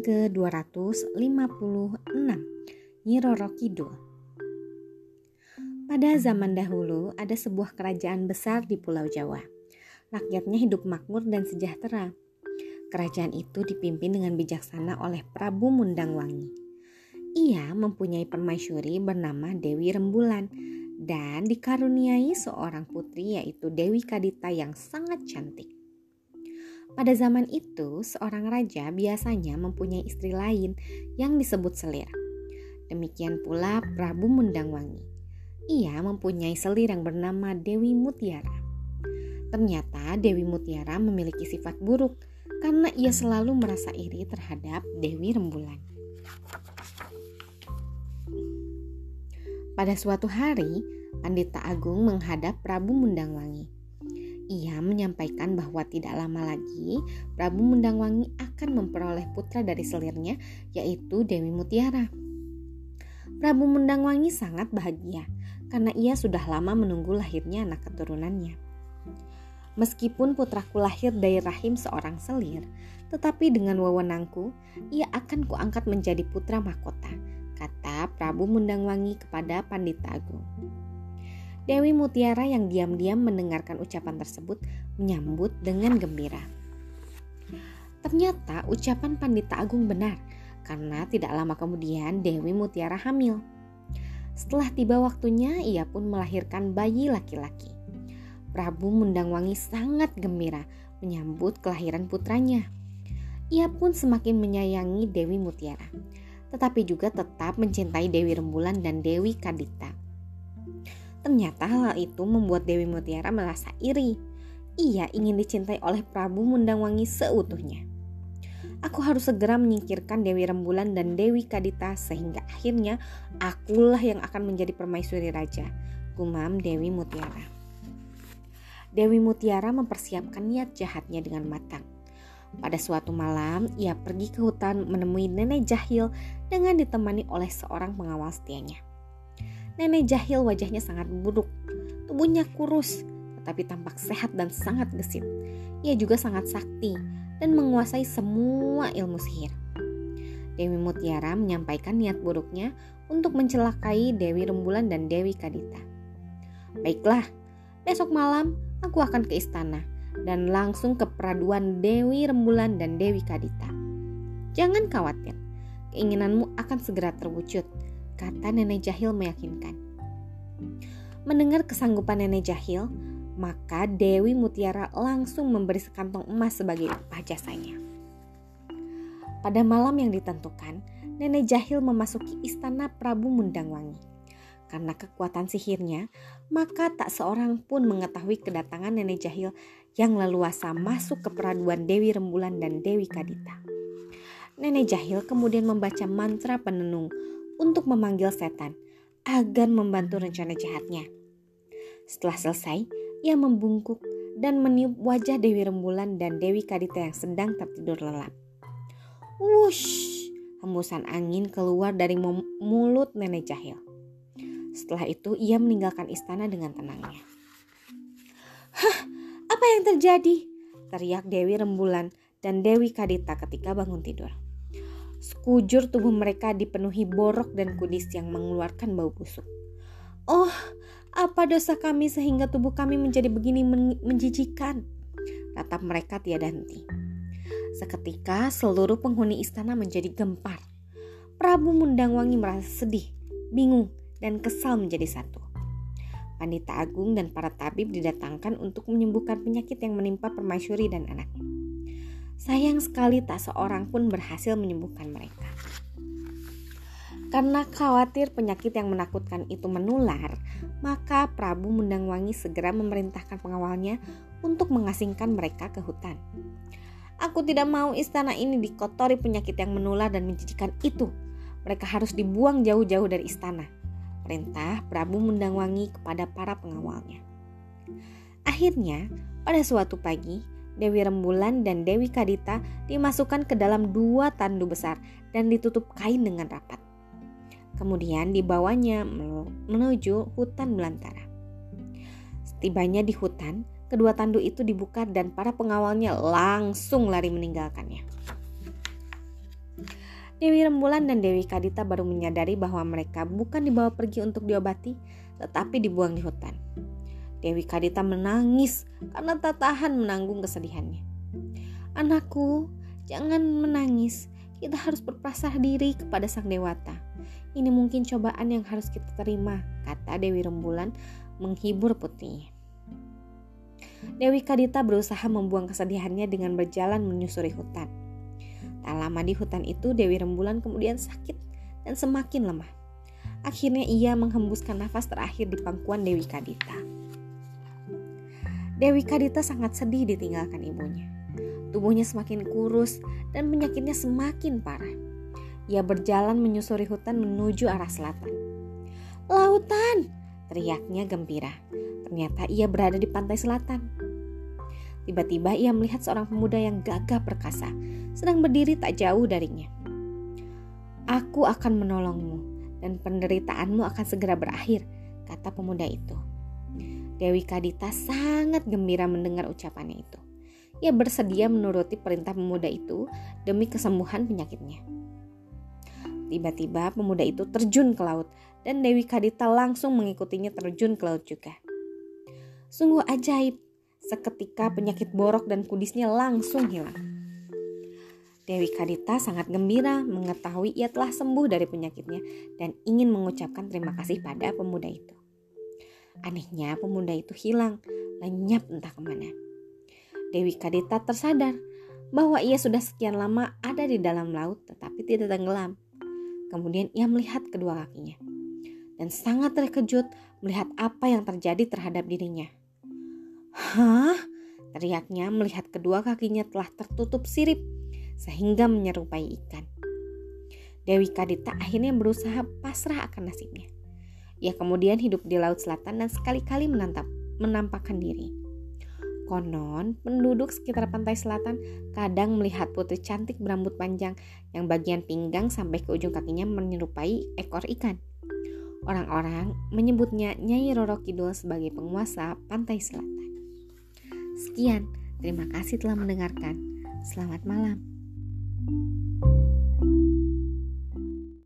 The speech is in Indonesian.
yang ke-256 Nyi Roro Kidul Pada zaman dahulu ada sebuah kerajaan besar di Pulau Jawa. Rakyatnya hidup makmur dan sejahtera. Kerajaan itu dipimpin dengan bijaksana oleh Prabu Mundangwangi. Ia mempunyai permaisuri bernama Dewi Rembulan dan dikaruniai seorang putri yaitu Dewi Kadita yang sangat cantik. Pada zaman itu, seorang raja biasanya mempunyai istri lain yang disebut selir. Demikian pula Prabu Mundangwangi. Ia mempunyai selir yang bernama Dewi Mutiara. Ternyata Dewi Mutiara memiliki sifat buruk karena ia selalu merasa iri terhadap Dewi Rembulan. Pada suatu hari, Pandita Agung menghadap Prabu Mundangwangi. Ia menyampaikan bahwa tidak lama lagi Prabu Mundangwangi akan memperoleh putra dari selirnya yaitu Dewi Mutiara. Prabu Mundangwangi sangat bahagia karena ia sudah lama menunggu lahirnya anak keturunannya. Meskipun putraku lahir dari rahim seorang selir, tetapi dengan wewenangku, ia akan kuangkat menjadi putra mahkota, kata Prabu Mundangwangi kepada Pandita Agung. Dewi Mutiara yang diam-diam mendengarkan ucapan tersebut menyambut dengan gembira. Ternyata ucapan Pandita Agung benar karena tidak lama kemudian Dewi Mutiara hamil. Setelah tiba waktunya ia pun melahirkan bayi laki-laki. Prabu Mundangwangi sangat gembira menyambut kelahiran putranya. Ia pun semakin menyayangi Dewi Mutiara, tetapi juga tetap mencintai Dewi Rembulan dan Dewi Kadita. Ternyata hal itu membuat Dewi Mutiara merasa iri. Ia ingin dicintai oleh Prabu Mundangwangi seutuhnya. Aku harus segera menyingkirkan Dewi Rembulan dan Dewi Kadita sehingga akhirnya akulah yang akan menjadi permaisuri raja, gumam Dewi Mutiara. Dewi Mutiara mempersiapkan niat jahatnya dengan matang. Pada suatu malam, ia pergi ke hutan menemui nenek jahil dengan ditemani oleh seorang pengawal setianya. Nenek jahil wajahnya sangat buruk, tubuhnya kurus, tetapi tampak sehat dan sangat gesit. Ia juga sangat sakti dan menguasai semua ilmu sihir. Dewi Mutiara menyampaikan niat buruknya untuk mencelakai Dewi Rembulan dan Dewi Kadita. Baiklah, besok malam aku akan ke istana dan langsung ke peraduan Dewi Rembulan dan Dewi Kadita. Jangan khawatir, keinginanmu akan segera terwujud kata nenek jahil meyakinkan. Mendengar kesanggupan nenek jahil, maka Dewi Mutiara langsung memberi sekantong emas sebagai upah jasanya. Pada malam yang ditentukan, nenek jahil memasuki istana Prabu Mundangwangi. Karena kekuatan sihirnya, maka tak seorang pun mengetahui kedatangan nenek jahil yang leluasa masuk ke peraduan Dewi Rembulan dan Dewi Kadita. Nenek jahil kemudian membaca mantra penenung untuk memanggil setan agar membantu rencana jahatnya. Setelah selesai, ia membungkuk dan meniup wajah Dewi Rembulan dan Dewi Kadita yang sedang tertidur lelap. Wush, hembusan angin keluar dari mulut nenek jahil. Setelah itu ia meninggalkan istana dengan tenangnya. Hah, apa yang terjadi? Teriak Dewi Rembulan dan Dewi Kadita ketika bangun tidur. Sekujur tubuh mereka dipenuhi borok dan kudis yang mengeluarkan bau busuk. Oh, apa dosa kami sehingga tubuh kami menjadi begini menjijikan? Tatap mereka tiada henti. Seketika seluruh penghuni istana menjadi gempar. Prabu Mundangwangi merasa sedih, bingung, dan kesal menjadi satu. Pandita Agung dan para tabib didatangkan untuk menyembuhkan penyakit yang menimpa permaisuri dan anaknya. Sayang sekali tak seorang pun berhasil menyembuhkan mereka. Karena khawatir penyakit yang menakutkan itu menular, maka Prabu Mundangwangi segera memerintahkan pengawalnya untuk mengasingkan mereka ke hutan. Aku tidak mau istana ini dikotori penyakit yang menular dan menjijikan itu. Mereka harus dibuang jauh-jauh dari istana. Perintah Prabu Mundangwangi kepada para pengawalnya. Akhirnya, pada suatu pagi, Dewi Rembulan dan Dewi Kadita dimasukkan ke dalam dua tandu besar dan ditutup kain dengan rapat. Kemudian dibawanya menuju hutan belantara. Setibanya di hutan, kedua tandu itu dibuka dan para pengawalnya langsung lari meninggalkannya. Dewi Rembulan dan Dewi Kadita baru menyadari bahwa mereka bukan dibawa pergi untuk diobati, tetapi dibuang di hutan. Dewi Kadita menangis karena tak tahan menanggung kesedihannya. Anakku, jangan menangis. Kita harus berpasrah diri kepada Sang Dewata. Ini mungkin cobaan yang harus kita terima, kata Dewi Rembulan menghibur putrinya. Dewi Kadita berusaha membuang kesedihannya dengan berjalan menyusuri hutan. Tak lama di hutan itu Dewi Rembulan kemudian sakit dan semakin lemah. Akhirnya ia menghembuskan nafas terakhir di pangkuan Dewi Kadita. Dewi Kadita sangat sedih ditinggalkan ibunya. Tubuhnya semakin kurus dan penyakitnya semakin parah. Ia berjalan menyusuri hutan menuju arah selatan. Lautan! teriaknya gembira. Ternyata ia berada di pantai selatan. Tiba-tiba ia melihat seorang pemuda yang gagah perkasa sedang berdiri tak jauh darinya. Aku akan menolongmu dan penderitaanmu akan segera berakhir, kata pemuda itu. Dewi Kadita sangat gembira mendengar ucapannya itu. Ia bersedia menuruti perintah pemuda itu demi kesembuhan penyakitnya. Tiba-tiba pemuda itu terjun ke laut dan Dewi Kadita langsung mengikutinya terjun ke laut juga. Sungguh ajaib, seketika penyakit borok dan kudisnya langsung hilang. Dewi Kadita sangat gembira mengetahui ia telah sembuh dari penyakitnya dan ingin mengucapkan terima kasih pada pemuda itu. Anehnya pemuda itu hilang, lenyap entah ke mana. Dewi Kadita tersadar bahwa ia sudah sekian lama ada di dalam laut tetapi tidak tenggelam. Kemudian ia melihat kedua kakinya dan sangat terkejut melihat apa yang terjadi terhadap dirinya. Hah? Teriaknya melihat kedua kakinya telah tertutup sirip sehingga menyerupai ikan. Dewi Kadita akhirnya berusaha pasrah akan nasibnya. Ia kemudian hidup di Laut Selatan dan sekali-kali menantap, menampakkan diri. Konon, penduduk sekitar pantai selatan kadang melihat putri cantik berambut panjang yang bagian pinggang sampai ke ujung kakinya menyerupai ekor ikan. Orang-orang menyebutnya Nyai Roro Kidul sebagai penguasa pantai selatan. Sekian, terima kasih telah mendengarkan. Selamat malam. thank you